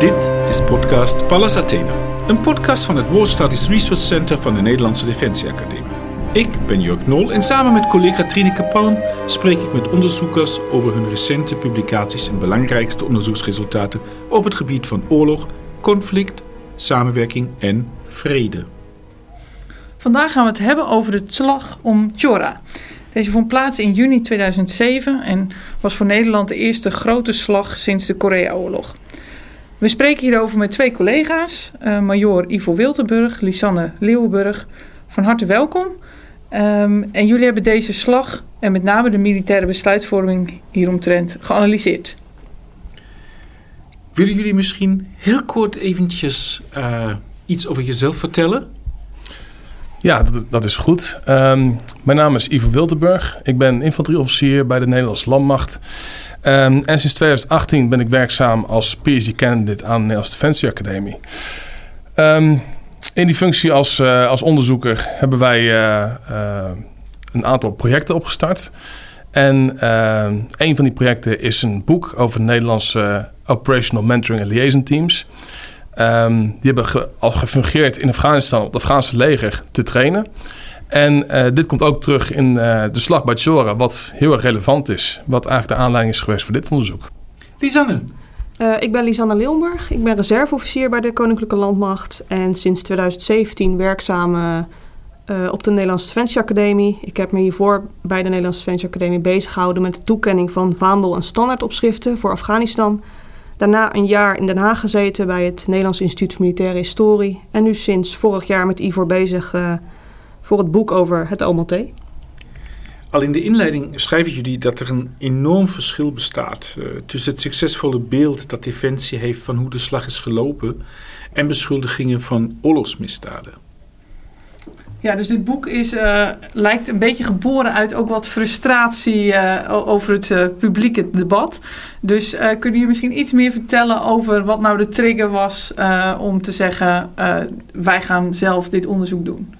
Dit is podcast Pallas Athena, een podcast van het War Studies Research Center van de Nederlandse Defensieacademie. Ik ben Jörg Nol en samen met collega Trineke Palm spreek ik met onderzoekers over hun recente publicaties en belangrijkste onderzoeksresultaten op het gebied van oorlog, conflict, samenwerking en vrede. Vandaag gaan we het hebben over de slag om Chora. Deze vond plaats in juni 2007 en was voor Nederland de eerste grote slag sinds de Koreaoorlog. We spreken hierover met twee collega's, uh, major Ivo Wiltenburg, Lisanne Leeuwenburg. Van harte welkom. Um, en jullie hebben deze slag en met name de militaire besluitvorming hieromtrent geanalyseerd. Willen jullie misschien heel kort eventjes uh, iets over jezelf vertellen? Ja, dat, dat is goed. Um, mijn naam is Ivo Wiltenburg. Ik ben infanterieofficier bij de Nederlandse Landmacht. Um, en sinds 2018 ben ik werkzaam als PhD-candidate aan de Nederlandse Defensieacademie. Um, in die functie als, uh, als onderzoeker hebben wij uh, uh, een aantal projecten opgestart. En een van die projecten is een boek over de Nederlandse Operational Mentoring en Liaison Teams. Um, die hebben ge, al gefungeerd in Afghanistan op het Afghaanse leger te trainen. En uh, dit komt ook terug in uh, de slag bij Chora, wat heel erg relevant is. Wat eigenlijk de aanleiding is geweest voor dit onderzoek. Lisanne. Uh, ik ben Lisanne Leeuwenburg. Ik ben reserveofficier bij de Koninklijke Landmacht. En sinds 2017 werkzaam op de Nederlandse Defensieacademie. Ik heb me hiervoor bij de Nederlandse Defensieacademie bezig gehouden met de toekenning van vaandel- en standaardopschriften voor Afghanistan. Daarna een jaar in Den Haag gezeten bij het Nederlands Instituut voor Militaire Historie. En nu sinds vorig jaar met Ivor bezig uh, voor het boek over het Almaté. Al in de inleiding schrijven jullie dat er een enorm verschil bestaat uh, tussen het succesvolle beeld dat Defensie heeft van hoe de slag is gelopen en beschuldigingen van oorlogsmisdaden. Ja, dus dit boek is, uh, lijkt een beetje geboren uit ook wat frustratie uh, over het uh, publieke debat. Dus kunnen jullie misschien iets meer vertellen over wat nou de trigger was om te zeggen: wij gaan zelf dit onderzoek doen?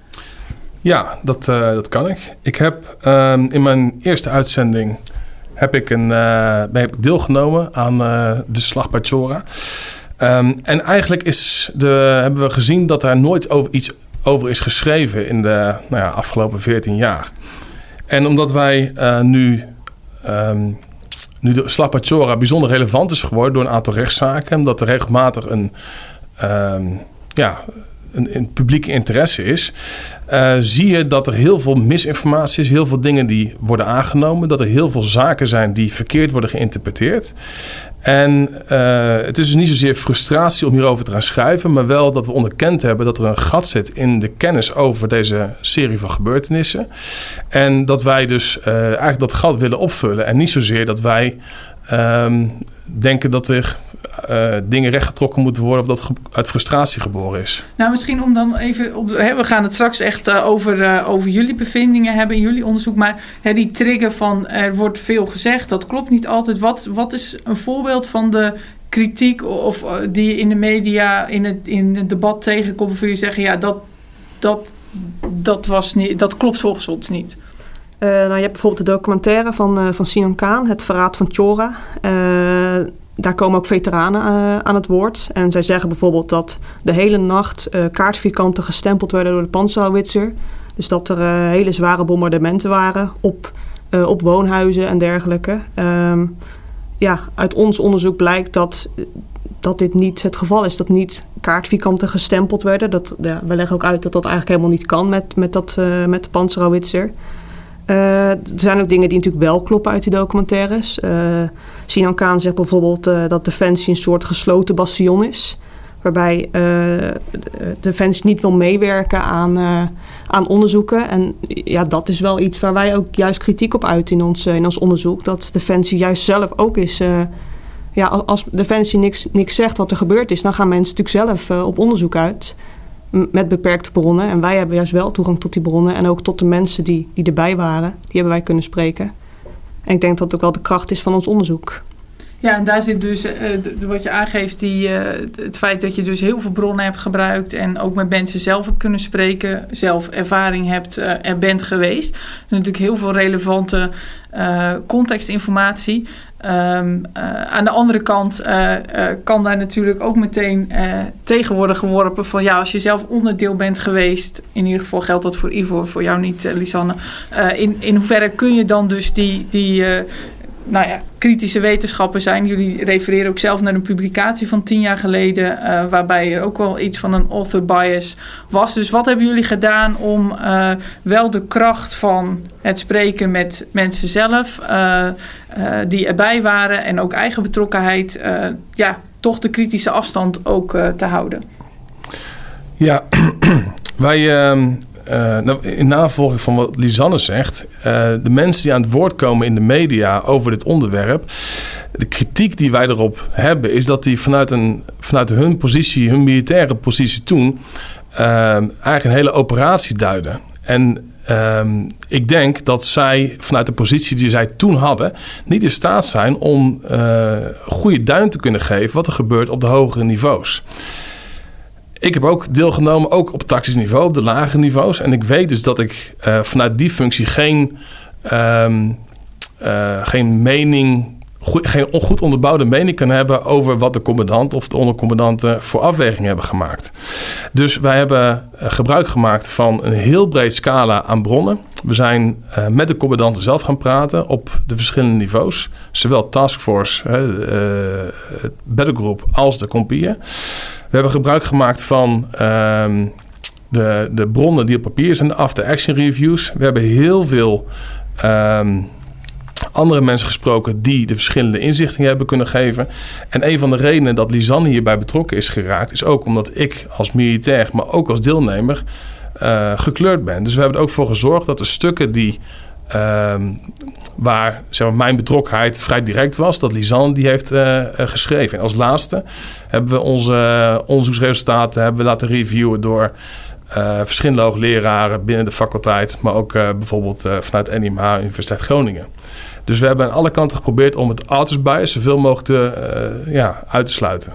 Ja, dat, dat kan ik. Ik heb ehm, in mijn eerste uitzending heb ik, een, heb ik deelgenomen aan de slag bij Chora. Um, en eigenlijk is de, hebben we gezien dat er nooit over iets over is geschreven in de nou ja, afgelopen 14 jaar. En omdat wij uh, nu, um, nu de Slapachora bijzonder relevant is geworden door een aantal rechtszaken, omdat er regelmatig een, um, ja, een, een, publieke interesse is, uh, zie je dat er heel veel misinformatie is, heel veel dingen die worden aangenomen, dat er heel veel zaken zijn die verkeerd worden geïnterpreteerd. En uh, het is dus niet zozeer frustratie om hierover te gaan schrijven, maar wel dat we onderkend hebben dat er een gat zit in de kennis over deze serie van gebeurtenissen. En dat wij dus uh, eigenlijk dat gat willen opvullen. En niet zozeer dat wij um, denken dat er uh, dingen rechtgetrokken moeten worden of dat uit frustratie geboren is. Nou, misschien om dan even op de, hè, we gaan het straks echt uh, over, uh, over jullie bevindingen hebben in jullie onderzoek, maar hè, die trigger van er wordt veel gezegd, dat klopt niet altijd. Wat, wat is een voorbeeld van de kritiek of die je in de media in het, in het debat tegenkomt, of je zeggen ja dat, dat, dat, was niet, dat klopt volgens ons niet? Uh, nou, je hebt bijvoorbeeld de documentaire van, uh, van Sinan Kaan, Het Verraad van Chora. Uh, daar komen ook veteranen aan het woord. En zij zeggen bijvoorbeeld dat de hele nacht kaartvierkanten gestempeld werden door de panzerhouwitser. Dus dat er hele zware bombardementen waren op, op woonhuizen en dergelijke. Um, ja, uit ons onderzoek blijkt dat, dat dit niet het geval is. Dat niet kaartvierkanten gestempeld werden. Dat, we leggen ook uit dat dat eigenlijk helemaal niet kan met, met, dat, met de panzerhouwitser. Uh, er zijn ook dingen die natuurlijk wel kloppen uit die documentaires. Uh, Sinan Kaan zegt bijvoorbeeld uh, dat Defensie een soort gesloten bastion is. Waarbij Defensie niet wil meewerken aan, aan onderzoeken. En ja, dat is wel iets waar wij ook juist kritiek op uit in ons, in ons onderzoek. Dat Defensie juist zelf ook is... ja, als Defensie niks, niks zegt wat er gebeurd is... dan gaan mensen natuurlijk zelf op onderzoek uit met beperkte bronnen. En wij hebben juist wel toegang tot die bronnen en ook tot de mensen die, die erbij waren. Die hebben wij kunnen spreken. En ik denk dat dat ook wel de kracht is van ons onderzoek. Ja, en daar zit dus uh, wat je aangeeft, die, uh, het feit dat je dus heel veel bronnen hebt gebruikt en ook met mensen zelf hebt kunnen spreken, zelf ervaring hebt, uh, er bent geweest. Er is natuurlijk heel veel relevante contextinformatie. Um, aan de andere kant kan daar natuurlijk ook meteen tegen worden geworpen van ja, als je zelf onderdeel bent geweest, in ieder geval geldt dat voor Ivo, voor jou niet, Lisanne. in, in hoeverre kun je dan dus die, die nou ja, kritische wetenschappen zijn. Jullie refereren ook zelf naar een publicatie van tien jaar geleden, uh, waarbij er ook wel iets van een author bias was. Dus wat hebben jullie gedaan om uh, wel de kracht van het spreken met mensen zelf, uh, die erbij waren, en ook eigen betrokkenheid, ja, toch de kritische afstand ook te houden? Ja, wij ehm, nou, in navolging van wat Lisanne zegt, uh, de mensen die aan het woord komen in de media over dit onderwerp, de kritiek die wij erop hebben, is dat die vanuit, een, vanuit hun positie, hun militaire positie toen, uh, eigenlijk een hele operatie duiden. En ik denk dat zij vanuit de positie die zij toen hadden, niet in staat zijn om goede duin te kunnen geven wat er gebeurt op de hogere niveaus ik heb ook deelgenomen, ook op tactisch niveau, op de lage niveaus. En ik weet dus dat ik uh, vanuit die functie geen, um, geen mening, goed, geen goed onderbouwde mening kan hebben over wat de commandant of de ondercommandanten voor afwegingen hebben gemaakt. Dus wij hebben uh, gebruik gemaakt van een heel breed scala aan bronnen. We zijn met de commandanten zelf gaan praten op de verschillende niveaus. Zowel taskforce, het battlegroup als de compieën. We hebben gebruik gemaakt van ehm, de, de bronnen die op papier zijn, de after-action reviews. We hebben heel veel um, andere mensen gesproken die de verschillende inzichtingen hebben kunnen geven. En een van de redenen dat Lisanne hierbij betrokken is geraakt, is ook omdat ik als militair, maar ook als deelnemer, uh, gekleurd ben. Dus we hebben er ook voor gezorgd dat de stukken die Um, waar zeg maar, mijn betrokkenheid vrij direct was, dat Lisanne die heeft uh, geschreven. En als laatste hebben we onze onderzoeksresultaten hebben we laten reviewen door uh, verschillende hoogleraren binnen de faculteit, maar ook bijvoorbeeld vanuit NIMH Universiteit Groningen. Dus we hebben aan alle kanten geprobeerd om het authors bias zoveel mogelijk te, ja, uit te sluiten.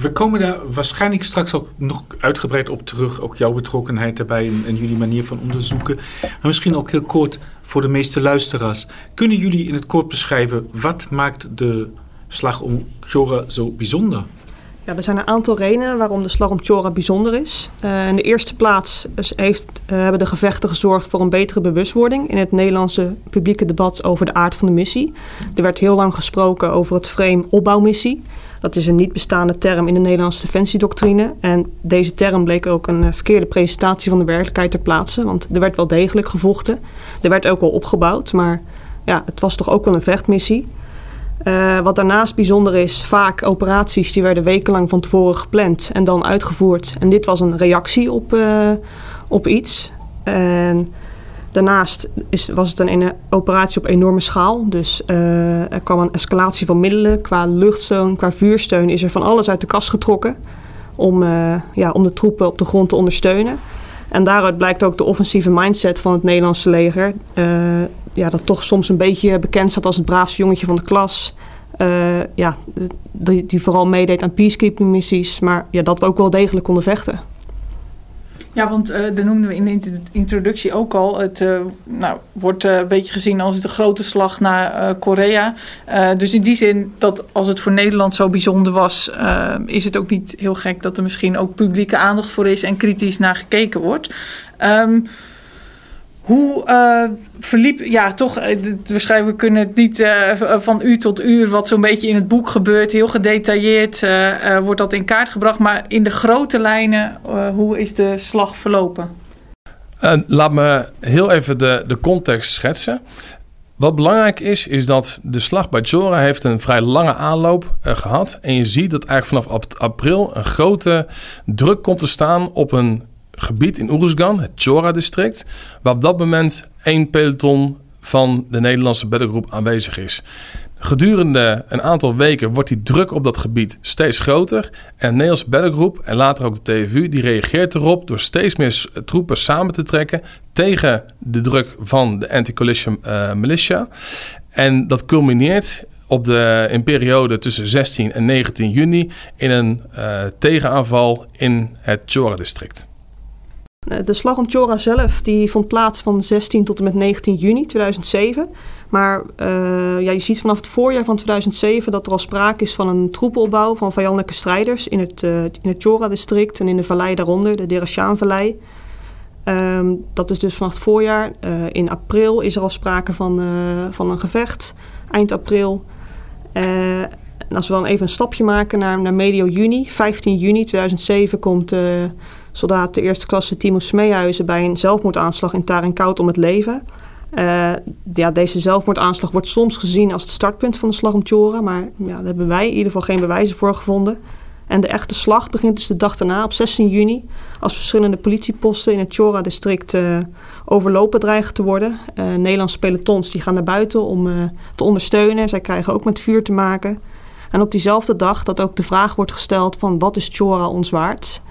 We komen daar waarschijnlijk straks ook nog uitgebreid op terug. Ook jouw betrokkenheid daarbij en, jullie manier van onderzoeken. Maar misschien ook heel kort voor de meeste luisteraars. Kunnen jullie in het kort beschrijven wat maakt de slag om Chora zo bijzonder? Ja, er zijn een aantal redenen waarom de slag om Chora bijzonder is. Uh, in de eerste plaats heeft, uh, hebben de gevechten gezorgd voor een betere bewustwording in het Nederlandse publieke debat over de aard van de missie. Er werd heel lang gesproken over het frame opbouwmissie. Dat is een niet bestaande term in de Nederlandse defensiedoctrine. En deze term bleek ook een eh, verkeerde presentatie van de werkelijkheid ter plaatse. Want er werd wel degelijk gevochten. Er werd ook wel opgebouwd. Maar ja, het was toch ook wel een vechtmissie. Uh, wat daarnaast bijzonder is, vaak operaties die werden wekenlang van tevoren gepland en dan uitgevoerd. En dit was een reactie op, uh, op iets. En Daarnaast is, was het een, operatie op enorme schaal. Dus uh, er kwam een escalatie van middelen. Qua luchtsteun, qua vuursteun is er van alles uit de kast getrokken. Om, uh, ja, om de troepen op de grond te ondersteunen. En daaruit blijkt ook de offensieve mindset van het Nederlandse leger. Uh, ja, dat toch soms een beetje bekend staat als het braafste jongetje van de klas. ja, die, die vooral meedeed aan peacekeeping missies. Maar ja, dat we ook wel degelijk konden vechten. Ja, want uh, dat noemden we in de introductie ook al. Het uh, nou, wordt uh, een beetje gezien als de grote slag naar Korea. dus in die zin dat als het voor Nederland zo bijzonder was, is het ook niet heel gek dat er misschien ook publieke aandacht voor is en kritisch naar gekeken wordt. Um, hoe uh, verliep, ja, toch, uh, we kunnen het niet uh, van uur tot uur, wat zo'n beetje in het boek gebeurt, heel gedetailleerd wordt dat in kaart gebracht. Maar in de grote lijnen, hoe is de slag verlopen? laat me heel even de, de context schetsen. Wat belangrijk is, is dat de slag bij Chora heeft een vrij lange aanloop gehad. En je ziet dat eigenlijk vanaf april een grote druk komt te staan op een gebied in Uruzgan, het Chora-district, waar op dat moment één peloton van de Nederlandse battlegroep aanwezig is. Gedurende een aantal weken wordt die druk op dat gebied steeds groter. En de Nederlandse battlegroep en later ook de TFU die reageert erop door steeds meer troepen samen te trekken tegen de druk van de anti-coalition uh, militia. En dat culmineert op de, in periode tussen 16 en 19 juni in een uh, tegenaanval in het Chora-district. De slag om Chora zelf die vond plaats van 16 tot en met 19 juni 2007. Maar uh, ja, je ziet vanaf het voorjaar van 2007 dat er al sprake is van een troepenopbouw van vijandelijke strijders in het, uh, in het Chora-district en in de vallei daaronder, de Derashaan-vallei. Um, dat is dus vanaf het voorjaar. In april is er al sprake van, van een gevecht, eind april. en als we dan even een stapje maken naar, naar medio juni, 15 juni 2007, komt soldaat de eerste klasse Timo Smeehuizen bij een zelfmoordaanslag in Tarinkoud om het leven. Uh, ja, deze zelfmoordaanslag wordt soms gezien als het startpunt van de slag om Tjora, maar ja, daar hebben wij in ieder geval geen bewijzen voor gevonden. En de echte slag begint dus de dag daarna, op 16 juni, als verschillende politieposten in het Chora-district uh, overlopen dreigen te worden. Uh, Nederlandse pelotons die gaan naar buiten om te ondersteunen. Zij krijgen ook met vuur te maken. En op diezelfde dag dat ook de vraag wordt gesteld van wat is Chora ons waard?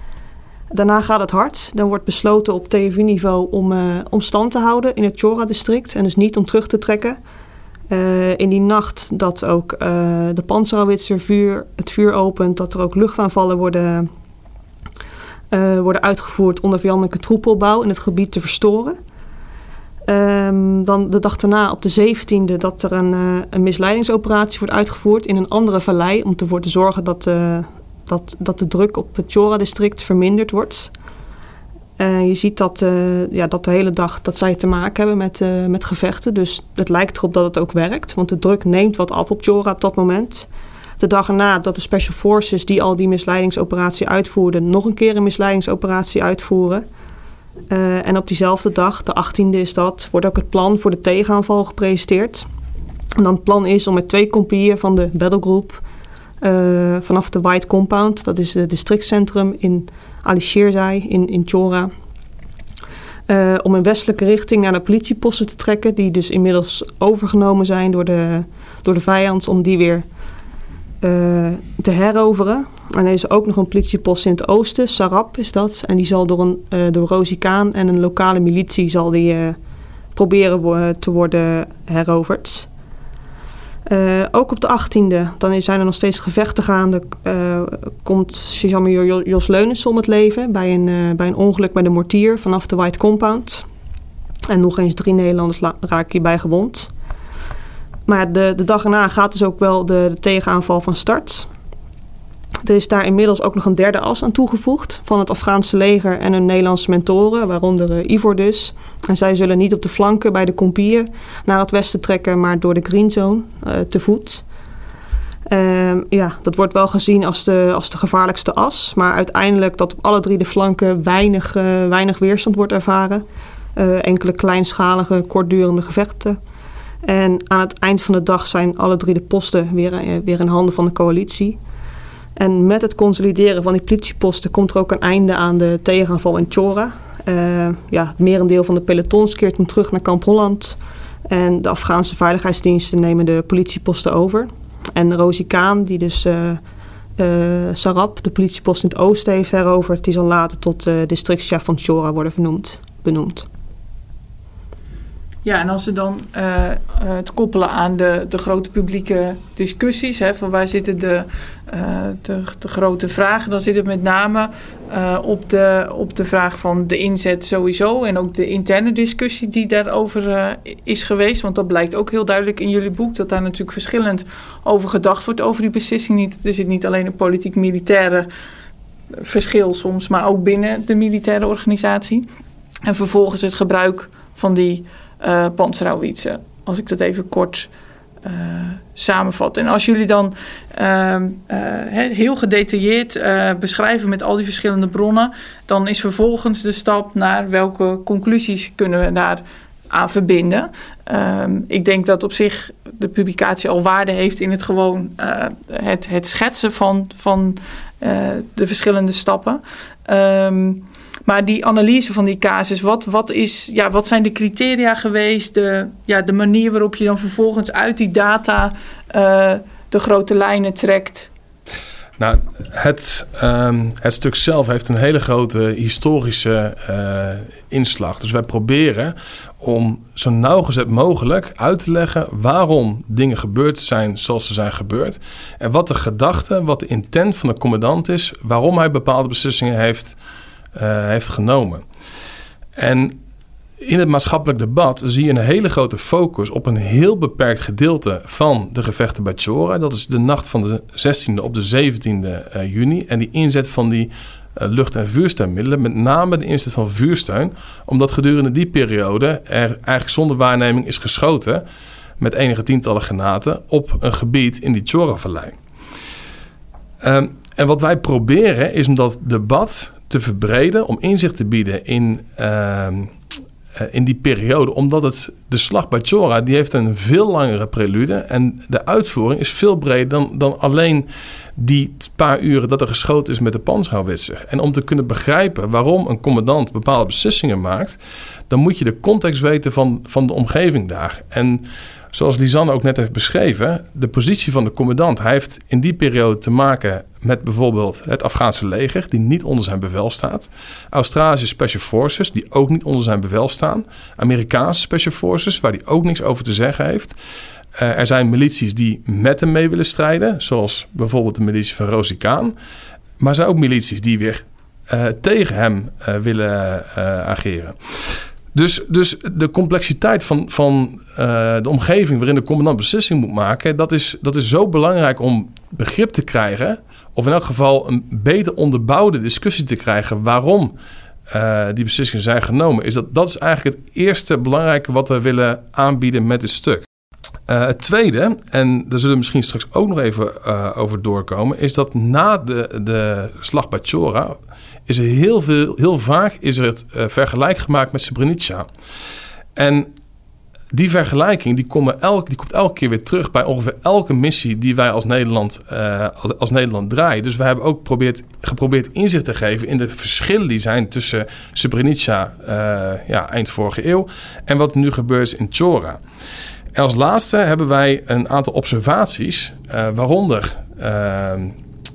Daarna gaat het hard. Dan wordt besloten op TFU-niveau om, uh, om stand te houden in het Chora-district. En dus niet om terug te trekken. Uh, in die nacht dat ook uh, de Panzerhauwitzer vuur, het vuur opent, dat er ook luchtaanvallen worden, worden uitgevoerd onder vijandelijke troepelbouw in het gebied te verstoren. Um, dan de dag daarna, op de 17e, dat er een, een misleidingsoperatie wordt uitgevoerd in een andere vallei om ervoor te zorgen dat, dat, dat de druk op het Chora-district verminderd wordt. Uh, je ziet dat, uh, ja, dat de hele dag dat zij te maken hebben met, uh, met gevechten. Dus het lijkt erop dat het ook werkt. Want de druk neemt wat af op Chora op dat moment. De dag erna dat de Special Forces die al die misleidingsoperatie uitvoerden... nog een keer een misleidingsoperatie uitvoeren. en op diezelfde dag, de 18e is dat... wordt ook het plan voor de tegenaanval gepresenteerd. En dan het plan is om met twee compagnieën van de battlegroup... Uh, vanaf de White Compound, dat is het districtcentrum in Alisheerzai in, in Chora. Uh, om in westelijke richting naar de politieposten te trekken, die dus inmiddels overgenomen zijn door de, door de vijand, om die weer uh, te heroveren. En er is ook nog een politiepost in het oosten, Sarab is dat. En die zal door, een, door Rosie Kaan en een lokale militie zal die, proberen te worden heroverd. Uh, ook op de 18e, dan zijn er nog steeds gevechten gaande, uh, komt sergeant Jos Leunens om het leven bij een, uh, bij een ongeluk bij de mortier vanaf de White Compound. En nog eens drie Nederlanders raken hierbij gewond. Maar de, de dag erna gaat dus ook wel de, de tegenaanval van start. Er is daar inmiddels ook nog een derde as aan toegevoegd van het Afghaanse leger en hun Nederlandse mentoren, waaronder uh, Ivor dus. En zij zullen niet op de flanken bij de Kompier naar het westen trekken, maar door de Green Zone uh, te voet. Uh, ja, dat wordt wel gezien als de, als de gevaarlijkste as, maar uiteindelijk dat op alle drie de flanken weinig, uh, weinig weerstand wordt ervaren. enkele kleinschalige, kortdurende gevechten. En aan het eind van de dag zijn alle drie de posten weer, weer in handen van de coalitie. En met het consolideren van die politieposten komt er ook een einde aan de tegenaanval in Chora. Uh, ja, het merendeel van de pelotons keert dan terug naar Kamp Holland. En de Afghaanse veiligheidsdiensten nemen de politieposten over. En Rosie Kaan, die dus uh, Sarab, de politiepost in het oosten, heeft heroverd... die zal later tot districtchef van Chora worden benoemd. Ja, en als we dan het koppelen aan de, de grote publieke discussies, hè, van waar zitten de, uh, de, de, grote vragen, dan zit het met name op, de, op de vraag van de inzet sowieso en ook de interne discussie die daarover is geweest. Want dat blijkt ook heel duidelijk in jullie boek, dat daar natuurlijk verschillend over gedacht wordt over die beslissing. Niet, er zit niet alleen een politiek-militaire verschil soms, maar ook binnen de militaire organisatie. En vervolgens het gebruik van die uh. Als ik dat even kort uh, samenvat. En als jullie dan uh, uh, heel gedetailleerd beschrijven met al die verschillende bronnen, dan is vervolgens de stap naar welke conclusies kunnen we daar aan verbinden. Ehm, ik denk dat op zich de publicatie al waarde heeft in het gewoon het, het schetsen van, van de verschillende stappen. Um, maar die analyse van die casus, wat, wat, is, ja, wat zijn de criteria geweest? De, ja, de manier waarop je dan vervolgens uit die data uh, de grote lijnen trekt? Nou, het, um, het stuk zelf heeft een hele grote historische uh, inslag. Dus wij proberen om zo nauwgezet mogelijk uit te leggen waarom dingen gebeurd zijn zoals ze zijn gebeurd. En wat de gedachte, wat de intent van de commandant is, waarom hij bepaalde beslissingen heeft, heeft genomen. En in het maatschappelijk debat zie je een hele grote focus op een heel beperkt gedeelte van de gevechten bij Chora. Dat is de nacht van de 16e op de 17e eh, juni. En die inzet van die uh, lucht- en vuursteunmiddelen, met name de inzet van vuursteun, omdat gedurende die periode er eigenlijk zonder waarneming is geschoten met enige tientallen granaten op een gebied in die Chora-vallei. Um, en wat wij proberen is om dat debat te verbreden, om inzicht te bieden in, uh, in die periode. Omdat het, de slag bij Chora die heeft een veel langere prelude. En de uitvoering is veel breder dan, dan alleen die paar uren dat er geschoten is met de panzerhouwitser. En om te kunnen begrijpen waarom een commandant bepaalde beslissingen maakt, dan moet je de context weten van, van de omgeving daar. En zoals Lisanne ook net heeft beschreven, de positie van de commandant. Hij heeft in die periode te maken met bijvoorbeeld het Afghaanse leger, die niet onder zijn bevel staat. Australische Special Forces, die ook niet onder zijn bevel staan. Amerikaanse Special Forces, waar hij ook niks over te zeggen heeft. Uh, er zijn milities die met hem mee willen strijden, zoals bijvoorbeeld de militie van Rosie. Maar er zijn ook milities die weer uh, tegen hem uh, willen ageren. Dus, dus de complexiteit van, van uh, de omgeving waarin de commandant beslissing moet maken, dat is, dat is zo belangrijk om begrip te krijgen, of in elk geval een beter onderbouwde discussie te krijgen waarom uh, die beslissingen zijn genomen. Is dat, dat is eigenlijk het eerste belangrijke wat we willen aanbieden met dit stuk. Uh, het tweede, en daar zullen we misschien straks ook nog even over doorkomen, is dat na de, de slag bij Chora is er heel, veel, heel vaak is er het uh, vergelijk gemaakt met Srebrenica. En die vergelijking die, die komt elke keer weer terug bij ongeveer elke missie die wij als Nederland, uh, als Nederland draaien. Dus we hebben ook probeerd, geprobeerd inzicht te geven in de verschillen die zijn tussen Srebrenica uh, ja, eind vorige eeuw en wat nu gebeurt in Chora. En als laatste hebben wij een aantal observaties, waaronder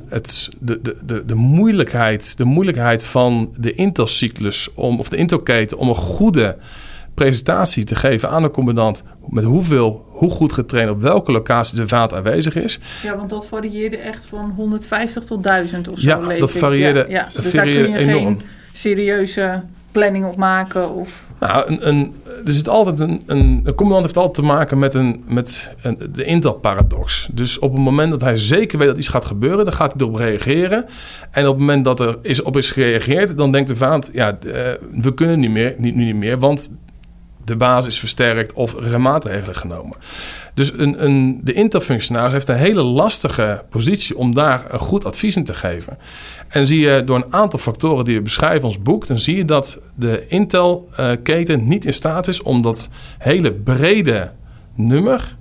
het, de, de, de, de, moeilijkheid, de moeilijkheid van de intelcyclus om, of de intelketen om een goede presentatie te geven aan de commandant met hoeveel, hoe goed getraind op welke locatie de vaat aanwezig is. Ja, want dat varieerde echt van 150 tot 1000 of zo. Ja, dat varieerde, ja, ja. Dus varieerde daar kun je enorm. geen serieuze planning op maken? Of... Nou, een, een, er zit altijd een, een, commandant heeft altijd te maken met, een, met een, de Intel-paradox. Dus op het moment dat hij zeker weet dat iets gaat gebeuren, dan gaat hij erop reageren. En op het moment dat er is, op is gereageerd, dan denkt de vaat, ja, uh, we kunnen niet meer, niet, nu niet meer, want de basis is versterkt of er maatregelen genomen. Dus een, een, de Intel-functionaris heeft een hele lastige positie om daar een goed advies in te geven. En zie je door een aantal factoren die we beschrijven in ons boek, dan zie je dat de Intel-keten niet in staat is om dat hele brede nummer,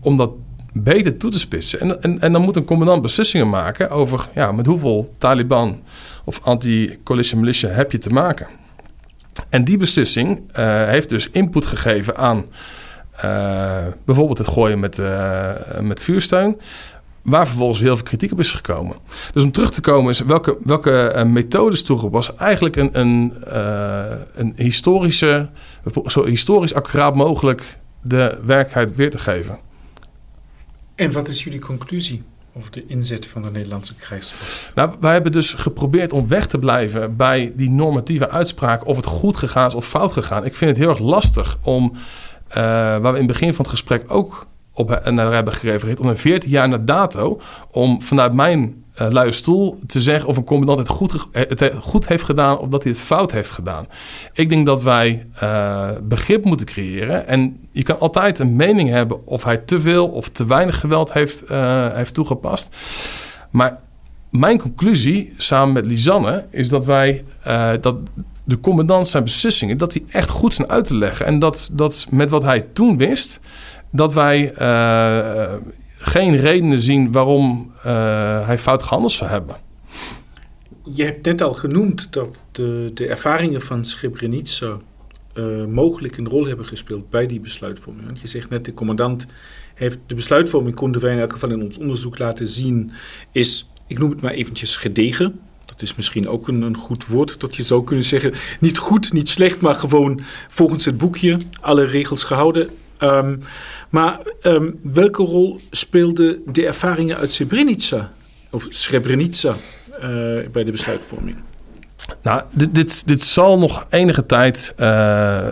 om dat beter toe te spitsen. En, en, en dan moet een commandant beslissingen maken over ja, met hoeveel Taliban of anti-coalition militia heb je te maken. En die beslissing uh, heeft dus input gegeven aan uh, bijvoorbeeld het gooien met, uh, met vuursteun. Waar vervolgens heel veel kritiek op is gekomen. Dus om terug te komen is welke, welke methodes toegepast. Eigenlijk een, een, een historische, zo historisch accuraat mogelijk de werkelijkheid weer te geven. En wat is jullie conclusie? Over de inzet van de Nederlandse krijgsmacht? Nou, wij hebben dus geprobeerd om weg te blijven bij die normatieve uitspraak of het goed gegaan is of fout gegaan. Ik vind het heel erg lastig om, uh, waar we in het begin van het gesprek ook op naar hebben gerefereerd, om een 14 jaar na dato, om vanuit mijn uh, luie stoel te zeggen of een commandant het goed, het goed heeft gedaan of dat hij het fout heeft gedaan. Ik denk dat wij begrip moeten creëren. En je kan altijd een mening hebben of hij te veel of te weinig geweld heeft, heeft toegepast. Maar mijn conclusie, samen met Lisanne, is dat wij dat de commandant zijn beslissingen, dat die echt goed zijn uit te leggen. En dat, dat met wat hij toen wist, dat wij geen redenen zien waarom uh, hij fout gehandeld zou hebben. Je hebt net al genoemd dat de, de ervaringen van Srebrenica uh, mogelijk een rol hebben gespeeld bij die besluitvorming. Want je zegt net, de commandant heeft de besluitvorming, konden wij in elk geval in ons onderzoek laten zien, is, ik noem het maar eventjes, gedegen. dat is misschien ook een, een, goed woord dat je zou kunnen zeggen. Niet goed, niet slecht, maar gewoon volgens het boekje alle regels gehouden. Um, maar um, welke rol speelden de ervaringen uit Srebrenica of Srebrenica uh, bij de besluitvorming? Nou, dit, dit, zal nog enige tijd uh,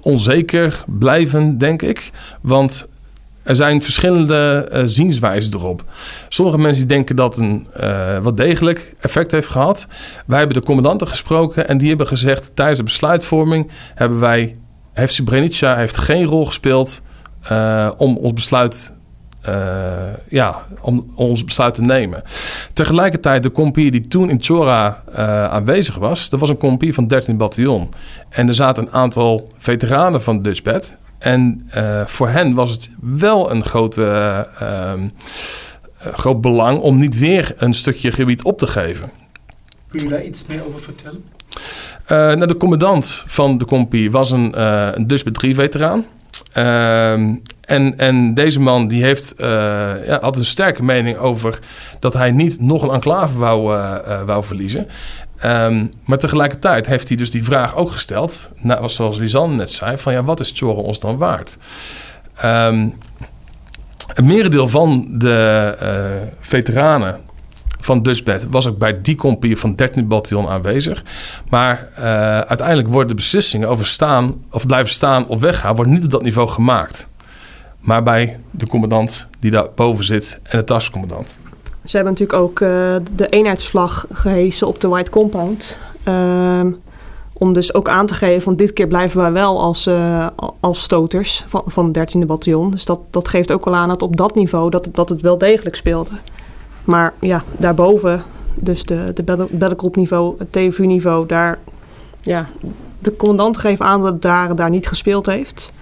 onzeker blijven, denk ik. Want er zijn verschillende uh, zienswijzen erop. Sommige mensen denken dat een uh, wat degelijk effect heeft gehad. Wij hebben de commandanten gesproken en die hebben gezegd... tijdens de besluitvorming hebben wij... heeft Srebrenica heeft geen rol gespeeld uh, om ons besluit ja, om, om, ons besluit te nemen. Tegelijkertijd de compie die toen in Chora aanwezig was... dat was een compie van 13 bataljon. En er zaten een aantal veteranen van Dutchbed... En uh, voor hen was het wel een grote, uh, uh, groot belang om niet weer een stukje gebied op te geven. Kun je daar iets meer over vertellen? nou, de commandant van de compie was een, een Dutch 3 veteraan. Ehm, en, en deze man die heeft, ja, had een sterke mening over dat hij niet nog een enclave wou, wou verliezen. Um, maar tegelijkertijd heeft hij dus die vraag ook gesteld, nou, zoals Lisanne net zei, van ja, wat is Choren ons dan waard? Um, een merendeel van de uh, veteranen van was ook bij die compie van 13 bataljon aanwezig. Maar uh, uiteindelijk worden de beslissingen over staan of blijven staan of weggaan, wordt niet op dat niveau gemaakt. Maar bij de commandant die daar boven zit en de tascommandant. Ze hebben natuurlijk ook uh, de eenheidsvlag gehesen op de White Compound. Uh, om dus ook aan te geven van dit keer blijven wij wel als, uh, als stoters van, van het 13e bataljon. Dus dat, dat geeft ook wel aan dat op dat niveau dat, dat het wel degelijk speelde. Maar ja, daarboven, dus de, de battlegroep niveau, het TVU niveau, daar, ja, de commandant geeft aan dat daar, daar niet gespeeld heeft.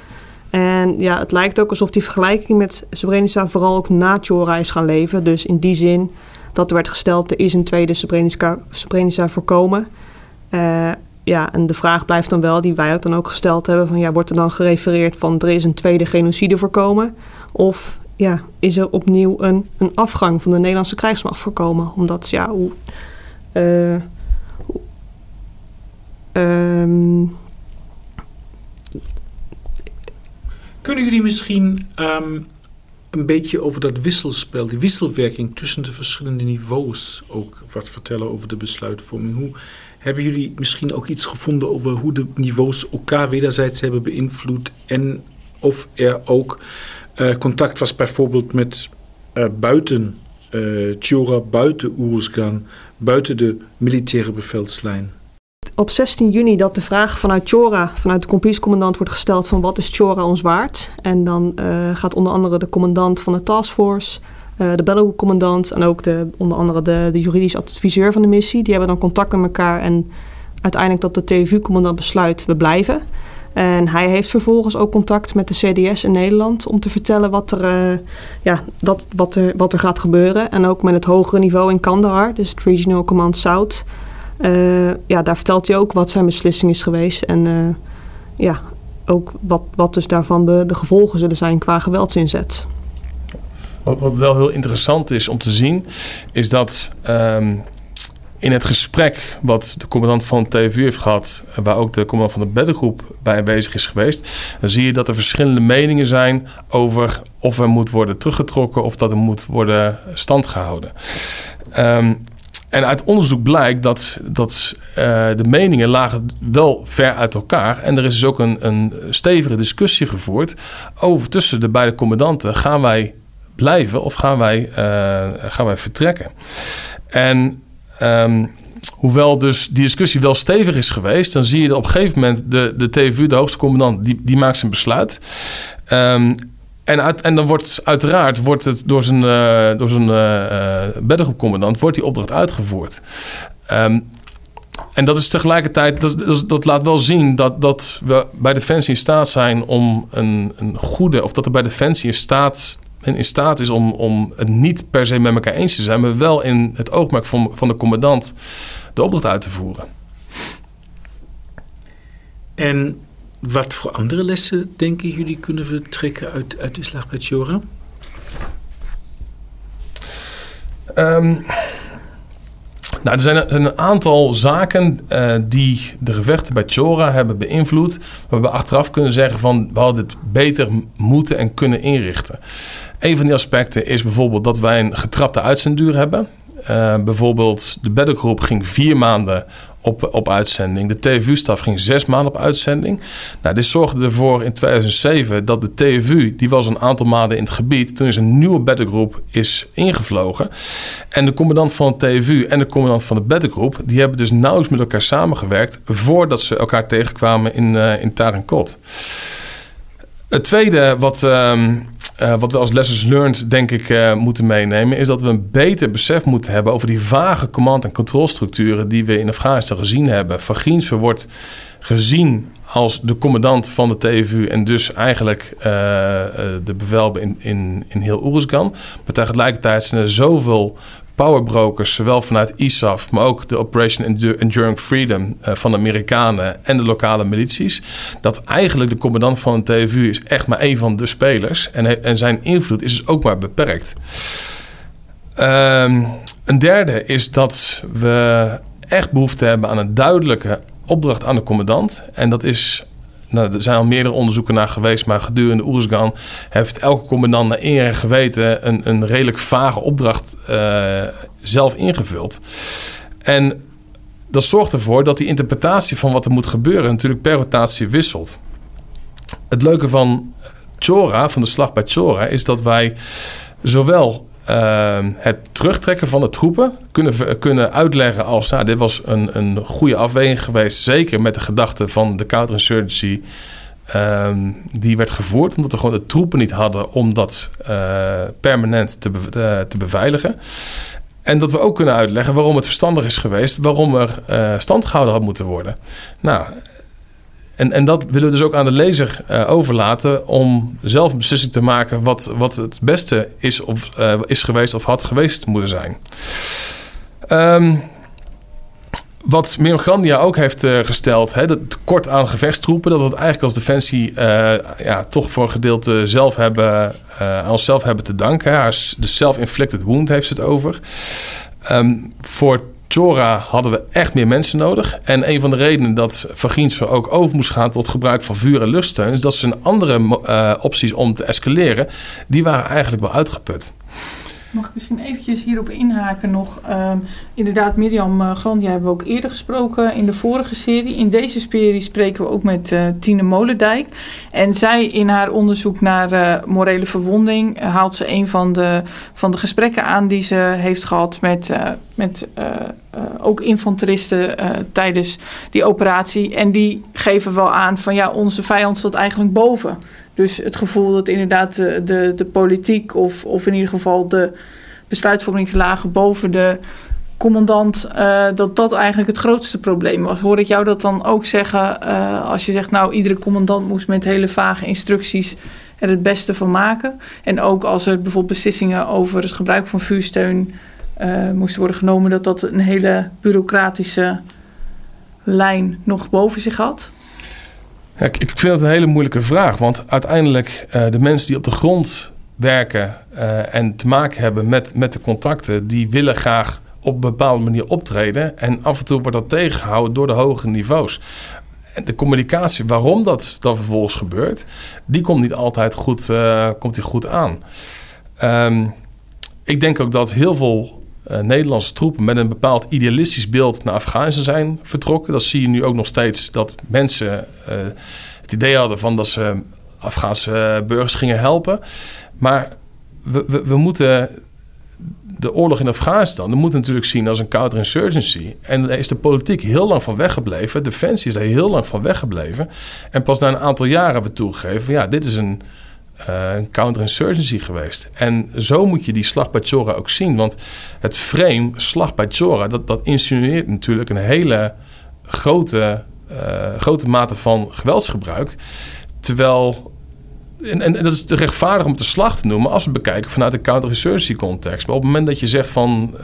En ja, het lijkt ook alsof die vergelijking met Srebrenica vooral ook na Chora is gaan leven. Dus in die zin dat er werd gesteld, er is een tweede Srebrenica, Srebrenica voorkomen. Uh, ja, en de vraag blijft dan wel, die wij ook dan ook gesteld hebben, van ja, wordt er dan gerefereerd van er is een tweede genocide voorkomen? Of ja, is er opnieuw een, een afgang van de Nederlandse krijgsmacht voorkomen? Omdat ja, hoe... Uh, um, Kunnen jullie misschien um, een beetje over dat wisselspel, die wisselwerking tussen de verschillende niveaus ook wat vertellen over de besluitvorming? Hoe hebben jullie misschien ook iets gevonden over hoe de niveaus elkaar wederzijds hebben beïnvloed en of er ook contact was bijvoorbeeld met uh, buiten uh, Tjora, buiten Oeruzgan, buiten de militaire bevelslijn? op 16 juni dat de vraag vanuit Chora, vanuit de compagniecommandant wordt gesteld van wat is Chora ons waard? En dan gaat onder andere de commandant van de taskforce, de Belleroe-commandant en ook de, onder andere de, de juridisch adviseur van de missie. Die hebben dan contact met elkaar en uiteindelijk dat de TVU-commandant besluit we blijven. En hij heeft vervolgens ook contact met de CDS in Nederland om te vertellen wat er, uh, ja, dat, wat er, wat er gaat gebeuren. En ook met het hogere niveau in Kandahar, dus het Regional Command South. Uh, ja, daar vertelt hij ook wat zijn beslissing is geweest. En uh, ja, ook wat, wat dus daarvan de, de gevolgen zullen zijn qua geweldsinzet. Wat, wel heel interessant is om te zien, is dat um, in het gesprek wat de commandant van TVU heeft gehad, waar ook de commandant van de beddengroep bij aanwezig is geweest, dan zie je dat er verschillende meningen zijn over of er moet worden teruggetrokken of dat er moet worden standgehouden. Um, en uit onderzoek blijkt dat, dat uh, de meningen lagen wel ver uit elkaar. En er is dus ook een, een stevige discussie gevoerd over tussen de beide commandanten. Gaan wij blijven of gaan wij, uh, gaan wij vertrekken? En um, hoewel dus die discussie wel stevig is geweest... dan zie je op een gegeven moment de, de TVU, de hoogste commandant... die, die maakt zijn besluit... Um, en, en dan wordt uiteraard wordt het door zijn, uh, door zijn uh, wordt die opdracht uitgevoerd. Um, en dat is tegelijkertijd, dat, dat, dat, laat wel zien dat, dat we bij Defensie in staat zijn om een, een goede, of dat er bij Defensie in staat, in staat is om, om het niet per se met elkaar eens te zijn, maar wel in het oogmerk van, van de commandant de opdracht uit te voeren. En wat voor andere lessen denken jullie kunnen we trekken uit, uit de slag bij Chora? Um, Nou, er zijn, een aantal zaken uh, die de gevechten bij Chora hebben beïnvloed. Waar we achteraf kunnen zeggen van we hadden dit beter moeten en kunnen inrichten. Een van die aspecten is bijvoorbeeld dat wij een getrapte uitzendduur hebben. Uh, bijvoorbeeld de beddengroep ging vier maanden op, op uitzending. De TVU-staf ging zes maanden op uitzending. Nou, dit zorgde ervoor in 2007 dat de TVU, die was een aantal maanden in het gebied, toen is een nieuwe beddengroep is ingevlogen. En de commandant van de TVU en de commandant van de beddengroep, die hebben dus nauwelijks met elkaar samengewerkt voordat ze elkaar tegenkwamen in, uh, in Tarinkot. Het tweede wat... Uh, uh, wat we als lessons learned, denk ik, uh, moeten meenemen, is dat we een beter besef moeten hebben over die vage command- en controlstructuren die we in Afghanistan gezien hebben. Van Giensver wordt gezien als de commandant van de TVU en dus eigenlijk uh, de bevelhebber in, in, in heel Oeruzgan. Maar tegelijkertijd zijn er zoveel powerbrokers, zowel vanuit ISAF, maar ook de Operation Enduring Freedom uh, van de Amerikanen en de lokale milities. Dat eigenlijk de commandant van een TVU is echt maar één van de spelers. En, en zijn invloed is dus ook maar beperkt. Um, een derde is dat we echt behoefte hebben aan een duidelijke opdracht aan de commandant. En dat is nou, er zijn al meerdere onderzoeken naar geweest, maar gedurende Oeruzgan heeft elke commandant naar eer en geweten een, een redelijk vage opdracht uh, zelf ingevuld. En dat zorgt ervoor dat die interpretatie van wat er moet gebeuren natuurlijk per rotatie wisselt. Het leuke van Chora, van de slag bij Chora, is dat wij zowel uh, het terugtrekken van de troepen kunnen, kunnen uitleggen als... Nou, dit was een, een goede afweging geweest. Zeker met de gedachte van de counterinsurgency uh, die werd gevoerd. Omdat we gewoon de troepen niet hadden om dat uh, permanent te, be te beveiligen. En dat we ook kunnen uitleggen waarom het verstandig is geweest... waarom er uh, stand gehouden had moeten worden. Nou, en, en dat willen we dus ook aan de lezer uh, overlaten om zelf een beslissing te maken wat, wat het beste is, of, uh, is geweest of had geweest moeten zijn. Um, wat Mirograndia ook heeft uh, gesteld, hè, dat tekort aan gevechtstroepen, dat we het eigenlijk als defensie ja, toch voor een gedeelte zelf hebben, aan onszelf hebben te danken. Hè. De self-inflicted wound heeft het over. Um, voor Chora hadden we echt meer mensen nodig. En een van de redenen dat Vaginsver ook over moest gaan tot gebruik van vuur- en luchtsteun... is dat zijn andere uh, opties om te escaleren, die waren eigenlijk wel uitgeput. Mag ik misschien eventjes hierop inhaken nog? Uh, inderdaad, Mirjam uh, Grandia hebben we ook eerder gesproken in de vorige serie. In deze serie spreken we ook met uh, Tine Molendijk. En zij in haar onderzoek naar uh, morele verwonding haalt ze een van de, van de gesprekken aan die ze heeft gehad met, met ook infanteristen tijdens die operatie. En die geven wel aan van ja, onze vijand staat eigenlijk boven. Dus het gevoel dat inderdaad de, de, de politiek of, of in ieder geval de besluitvormingslagen boven de commandant, uh, dat dat eigenlijk het grootste probleem was. Hoor ik jou dat dan ook zeggen uh, als je zegt, nou, iedere commandant moest met hele vage instructies er het beste van maken. En ook als er bijvoorbeeld beslissingen over het gebruik van vuursteun moesten worden genomen, dat dat een hele bureaucratische lijn nog boven zich had. Ik, ik vind het een hele moeilijke vraag. Want uiteindelijk uh, de mensen die op de grond werken uh, en te maken hebben met, met de contacten, die willen graag op een bepaalde manier optreden. En af en toe wordt dat tegengehouden door de hogere niveaus. De communicatie, waarom dat dan vervolgens gebeurt, die komt niet altijd goed, uh, komt die goed aan. Um, ik denk ook dat heel veel uh, Nederlandse troepen met een bepaald idealistisch beeld naar Afghanistan zijn vertrokken. Dat zie je nu ook nog steeds dat mensen uh, het idee hadden van dat ze Afghaanse burgers gingen helpen. Maar we, we, moeten de oorlog in Afghanistan, dat moet natuurlijk zien als een counterinsurgency. En daar is de politiek heel lang van weggebleven. Defensie is daar heel lang van weggebleven. En pas na een aantal jaren hebben we toegegeven: ja, dit is een een counterinsurgency geweest. En zo moet je die slag bij Chora ook zien. Want het frame slag bij Chora, dat, dat insinueert natuurlijk een hele grote, uh, grote mate van geweldsgebruik. Terwijl en, en, dat is te rechtvaardig om de slag te noemen als we bekijken vanuit de counterinsurgency context. Maar op het moment dat je zegt van uh,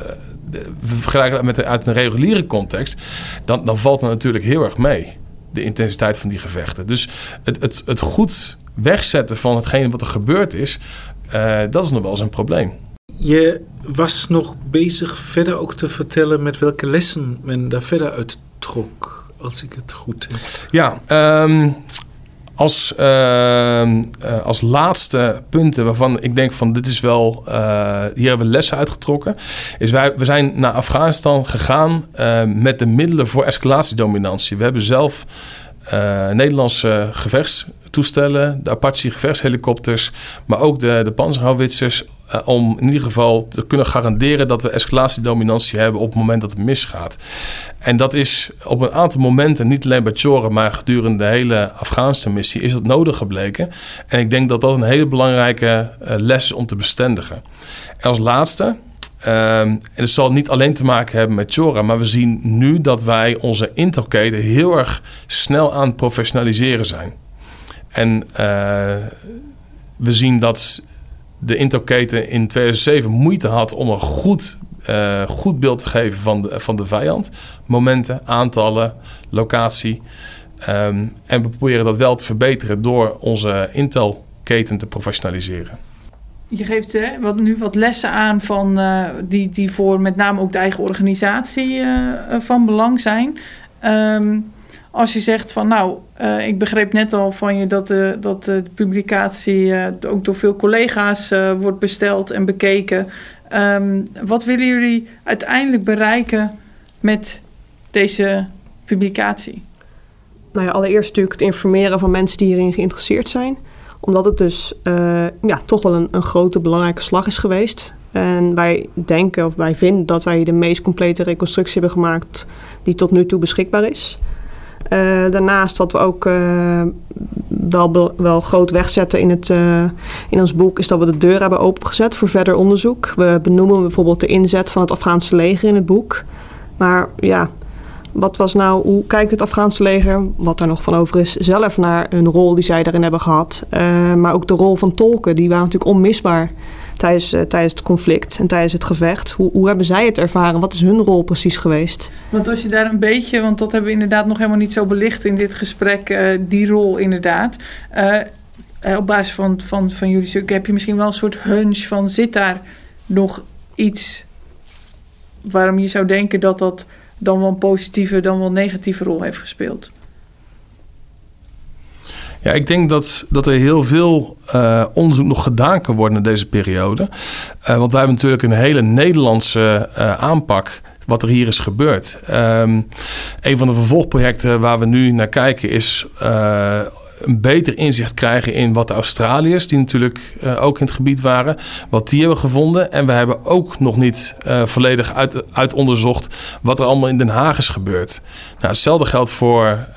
we vergelijken dat met uit een reguliere context, dan, dan valt dat natuurlijk heel erg mee. De intensiteit van die gevechten. Dus het, het, het goed wegzetten van hetgene wat er gebeurd is, uh, dat is nog wel eens een probleem. Je was nog bezig verder ook te vertellen met welke lessen men daar verder uit trok, als ik het goed heb. Ja, ehm, als, ehm, eh, als laatste punten waarvan ik denk van dit is wel, eh, hier hebben we lessen uitgetrokken, is wij, we zijn naar Afghanistan gegaan eh, met de middelen voor escalatiedominantie. We hebben zelf Nederlandse gevechtstoestellen, de Apache gevechtshelikopters, maar ook de, de panzerhouwitsers uh, om in ieder geval te kunnen garanderen dat we escalatiedominantie hebben op het moment dat het misgaat. En dat is op een aantal momenten, niet alleen bij Choren, maar gedurende de hele Afghanistan-missie, is dat nodig gebleken. En ik denk dat dat een hele belangrijke uh, les is om te bestendigen. En als laatste, en het zal niet alleen te maken hebben met Chora, maar we zien nu dat wij onze intelketen heel erg snel aan het professionaliseren zijn. En uh, we zien dat de Intelketen in 2007 moeite had om een goed, uh, goed beeld te geven van de, van de vijand. Momenten, aantallen, locatie. Um, en we proberen dat wel te verbeteren door onze Intel-keten te professionaliseren. Je geeft hè, wat, nu wat lessen aan van, uh, die, die voor met name ook de eigen organisatie uh, van belang zijn. Um, als je zegt van nou, ik begreep net al van je dat de, dat de publicatie ook door veel collega's wordt besteld en bekeken. Um, wat willen jullie uiteindelijk bereiken met deze publicatie? Nou ja, allereerst natuurlijk het informeren van mensen die hierin geïnteresseerd zijn. Omdat het dus ja, toch wel een, een grote belangrijke slag is geweest. En wij denken of wij vinden dat wij de meest complete reconstructie hebben gemaakt die tot nu toe beschikbaar is. Uh, daarnaast wat we ook uh, wel, wel groot wegzetten in, het, in ons boek... is dat we de deur hebben opengezet voor verder onderzoek. We benoemen bijvoorbeeld de inzet van het Afghaanse leger in het boek. Maar ja, wat was nou, hoe kijkt het Afghaanse leger, wat er nog van over is, zelf naar een rol die zij daarin hebben gehad? maar ook de rol van tolken, die waren natuurlijk onmisbaar tijdens, uh, tijdens het conflict en tijdens het gevecht. Hoe, hoe hebben zij het ervaren? Wat is hun rol precies geweest? Want als je daar een beetje, want dat hebben we inderdaad nog helemaal niet zo belicht in dit gesprek, uh, die rol inderdaad. Op basis van, van, van jullie stuk heb je misschien wel een soort hunch van zit daar nog iets waarom je zou denken dat dat dan wel een positieve, dan wel een negatieve rol heeft gespeeld? Ja, ik denk dat, dat er heel veel uh, onderzoek nog gedaan kan worden in deze periode. Uh, want wij hebben natuurlijk een hele Nederlandse uh, aanpak wat er hier is gebeurd. Um, een van de vervolgprojecten waar we nu naar kijken is een beter inzicht krijgen in wat de Australiërs, die natuurlijk uh, ook in het gebied waren, wat die hebben gevonden. En we hebben ook nog niet uh, volledig uit, uit, onderzocht wat er allemaal in Den Haag is gebeurd. Nou, hetzelfde geldt voor uh,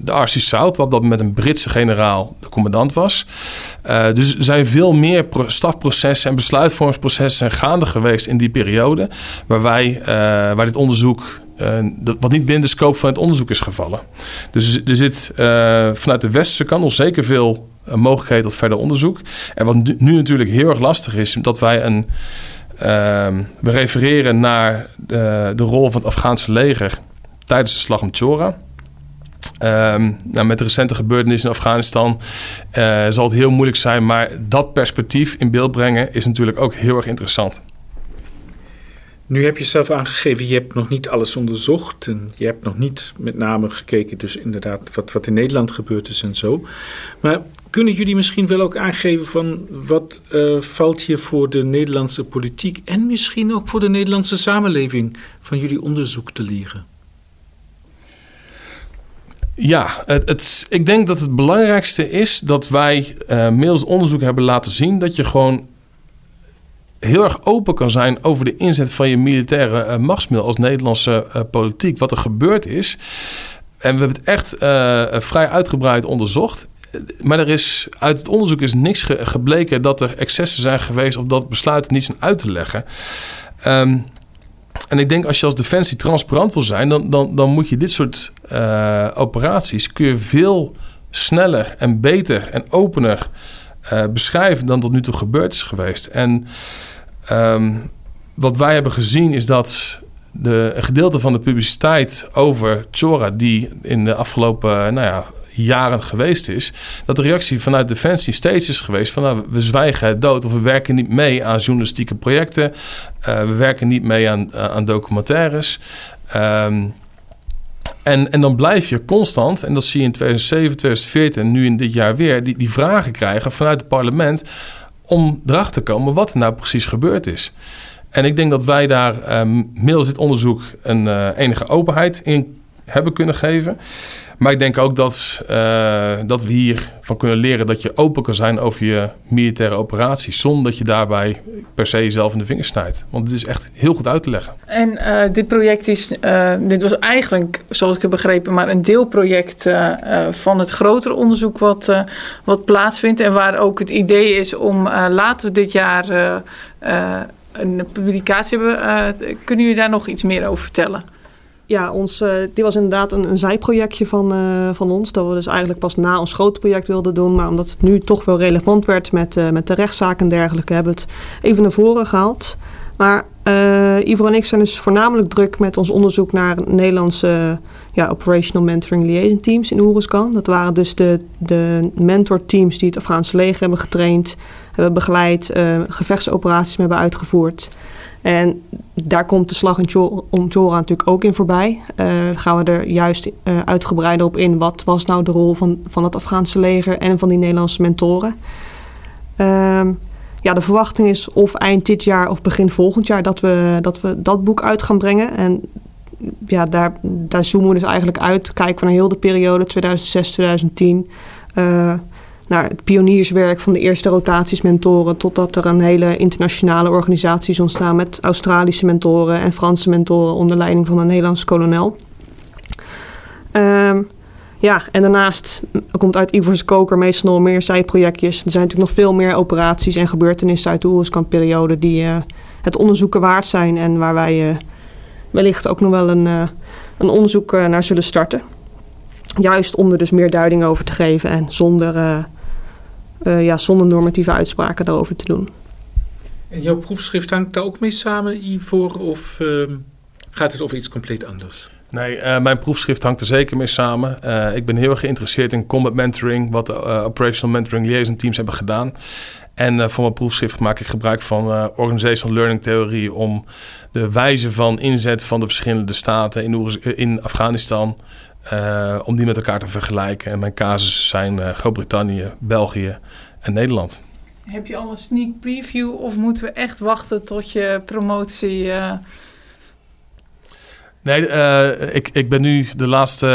de RC South, wat dat met een Britse generaal de commandant was. dus er zijn veel meer stafprocessen en besluitvormingsprocessen gaande geweest in die periode, waar, wij, waar dit onderzoek wat niet binnen de scope van het onderzoek is gevallen. Dus er zit uh, vanuit de westerse kant nog zeker veel uh, mogelijkheden tot verder onderzoek. En wat nu, natuurlijk heel erg lastig is, dat wij een. Ehm, we refereren naar de, de, rol van het Afghaanse leger tijdens de slag om Chora. Um, nou, met de recente gebeurtenissen in Afghanistan zal het heel moeilijk zijn, maar dat perspectief in beeld brengen is natuurlijk ook heel erg interessant. Nu heb je zelf aangegeven, je hebt nog niet alles onderzocht. En je hebt nog niet met name gekeken, dus inderdaad, wat, wat in Nederland gebeurd is en zo. Maar kunnen jullie misschien wel ook aangeven van wat uh, valt hier voor de Nederlandse politiek en misschien ook voor de Nederlandse samenleving van jullie onderzoek te leren? Ja, het, het, ik denk dat het belangrijkste is dat wij uh, middels onderzoek hebben laten zien dat je gewoon heel erg open kan zijn over de inzet van je militaire uh, machtsmiddel als Nederlandse uh, politiek. Wat er gebeurd is. En we hebben het echt uh, vrij uitgebreid onderzocht. Maar er is, uit het onderzoek is niks ge gebleken dat er excessen zijn geweest of dat besluiten niet zijn uit te leggen. Um, en ik denk als je als defensie transparant wil zijn, dan, dan, dan moet je dit soort operaties kun je veel sneller en beter en opener beschrijven dan tot nu toe gebeurd is geweest. En Um, wat wij hebben gezien is dat de gedeelte van de publiciteit over Chora, die in de afgelopen nou ja, jaren geweest is, dat de reactie vanuit Defensie steeds is geweest van nou, we zwijgen het dood of we werken niet mee aan journalistieke projecten, uh, we werken niet mee aan, aan documentaires. Um, en, en dan blijf je constant, en dat zie je in 2007, 2014 en nu in dit jaar weer, die, die vragen krijgen vanuit het parlement om erachter te komen wat er nou precies gebeurd is. En ik denk dat wij daar um, middels dit onderzoek een uh, enige openheid in hebben kunnen geven. Maar ik denk ook dat, uh, dat we hiervan kunnen leren dat je open kan zijn over je militaire operaties. Zonder dat je daarbij per se jezelf in de vingers snijdt. Want het is echt heel goed uit te leggen. En uh, dit project is, uh, dit was eigenlijk, zoals ik heb begrepen, maar een deelproject van het grotere onderzoek wat, wat plaatsvindt. En waar ook het idee is om later dit jaar een publicatie hebben. kunnen jullie daar nog iets meer over vertellen? Ja, ons, uh, dit was inderdaad een, een zijprojectje van, uh, van ons. Dat we dus eigenlijk pas na ons grote project wilden doen. Maar omdat het nu toch wel relevant werd met, uh, met de rechtszaken en dergelijke, hebben we het even naar voren gehaald. Maar Ivo en ik zijn dus voornamelijk druk met ons onderzoek naar Nederlandse ja, Operational Mentoring Liaison Teams in Oeruzkan. Dat waren dus de, de mentorteams die het Afghaanse leger hebben getraind, hebben begeleid, gevechtsoperaties hebben uitgevoerd. En daar komt de slag om Chora natuurlijk ook in voorbij. Uh, gaan we er juist uh, uitgebreider op in. Wat was nou de rol van, van het Afghaanse leger en van die Nederlandse mentoren? Uh, ja, de verwachting is of eind dit jaar of begin volgend jaar dat we dat, we dat boek uit gaan brengen. En ja, daar, daar zoomen we dus eigenlijk uit. Kijken we naar heel de periode 2006-2010 naar het pionierswerk van de eerste rotaties mentoren, totdat er een hele internationale organisatie is ontstaan met Australische mentoren en Franse mentoren onder leiding van een Nederlandse kolonel. Um, ja, en daarnaast komt uit Ivor's Koker meestal nog meer zijprojectjes. Er zijn natuurlijk nog veel meer operaties en gebeurtenissen uit de oorlogskamperiode die uh, het onderzoeken waard zijn en waar wij uh, wellicht ook nog wel een, uh, een onderzoek naar zullen starten. Juist om er dus meer duiding over te geven en zonder uh, ja, zonder normatieve uitspraken daarover te doen. En jouw proefschrift hangt daar ook mee samen, Ivor, of uh, gaat het over iets compleet anders? Nee, uh, mijn proefschrift hangt er zeker mee samen. Uh, ik ben heel erg geïnteresseerd in combat mentoring, wat de operational mentoring liaison teams hebben gedaan. En voor mijn proefschrift maak ik gebruik van organizational learning theorie om de wijze van inzet van de verschillende staten in, in Afghanistan uh, om die met elkaar te vergelijken. En mijn casussen zijn uh, Groot-Brittannië, België en Nederland. Heb je al een sneak preview of moeten we echt wachten tot je promotie? Uh... Nee, ik, ik ben nu de laatste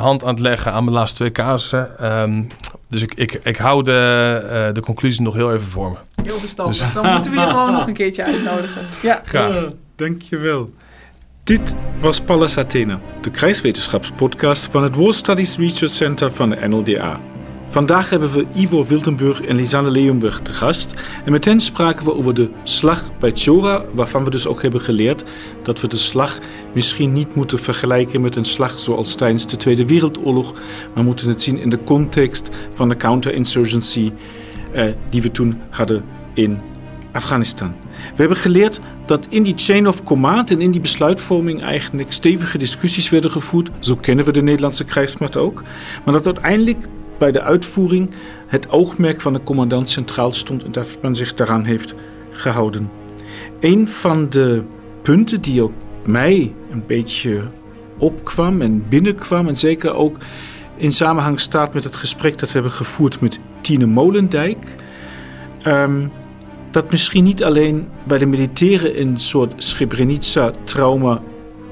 hand aan het leggen aan mijn laatste twee casussen. Um, dus ik, ik, ik hou de, de conclusie nog heel even voor me. Heel verstandig. Dus. Dan moeten we je gewoon nog een keertje uitnodigen. Ja. Graag. dankjewel. Dit was Pallas Athena, de krijgswetenschapspodcast van het War Studies Research Center van de NLDA. Vandaag hebben we Ivo Wiltenburg en Lisanne Leonberg te gast. En met hen spraken we over de slag bij Chora, waarvan we dus ook hebben geleerd dat we de slag misschien niet moeten vergelijken met een slag zoals tijdens de Tweede Wereldoorlog, maar moeten het zien in de context van de counterinsurgency eh, die we toen hadden in Afghanistan. We hebben geleerd dat in die chain of command en in die besluitvorming eigenlijk stevige discussies werden gevoerd. Zo kennen we de Nederlandse krijgsmacht ook. Maar dat uiteindelijk bij de uitvoering het oogmerk van de commandant centraal stond en dat men zich daaraan heeft gehouden. Een van de punten die ook mij een beetje opkwam en binnenkwam en zeker ook in samenhang staat met het gesprek dat we hebben gevoerd met Tine Molendijk. Um, dat misschien niet alleen bij de militairen een soort Srebrenica-trauma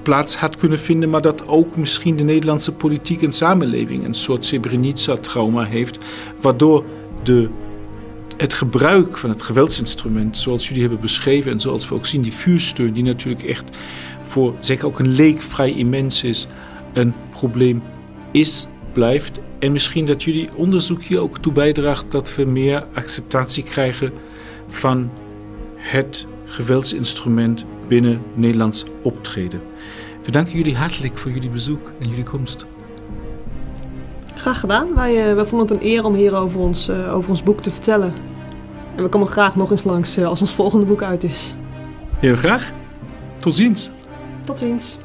plaats had kunnen vinden, maar dat ook misschien de Nederlandse politiek en samenleving een soort Srebrenica-trauma heeft, waardoor de, het gebruik van het geweldsinstrument, zoals jullie hebben beschreven en zoals we ook zien, die vuursteun, die natuurlijk echt voor zeker ook een leek vrij immens is, een probleem is, blijft. En misschien dat jullie onderzoek hier ook toe bijdraagt dat we meer acceptatie krijgen van het geweldsinstrument binnen Nederlands optreden. We danken jullie hartelijk voor jullie bezoek en jullie komst. Graag gedaan. Wij, wij vonden het een eer om hier over ons, uh, over ons boek te vertellen. En we komen graag nog eens langs uh, als ons volgende boek uit is. Heel graag. Tot ziens. Tot ziens.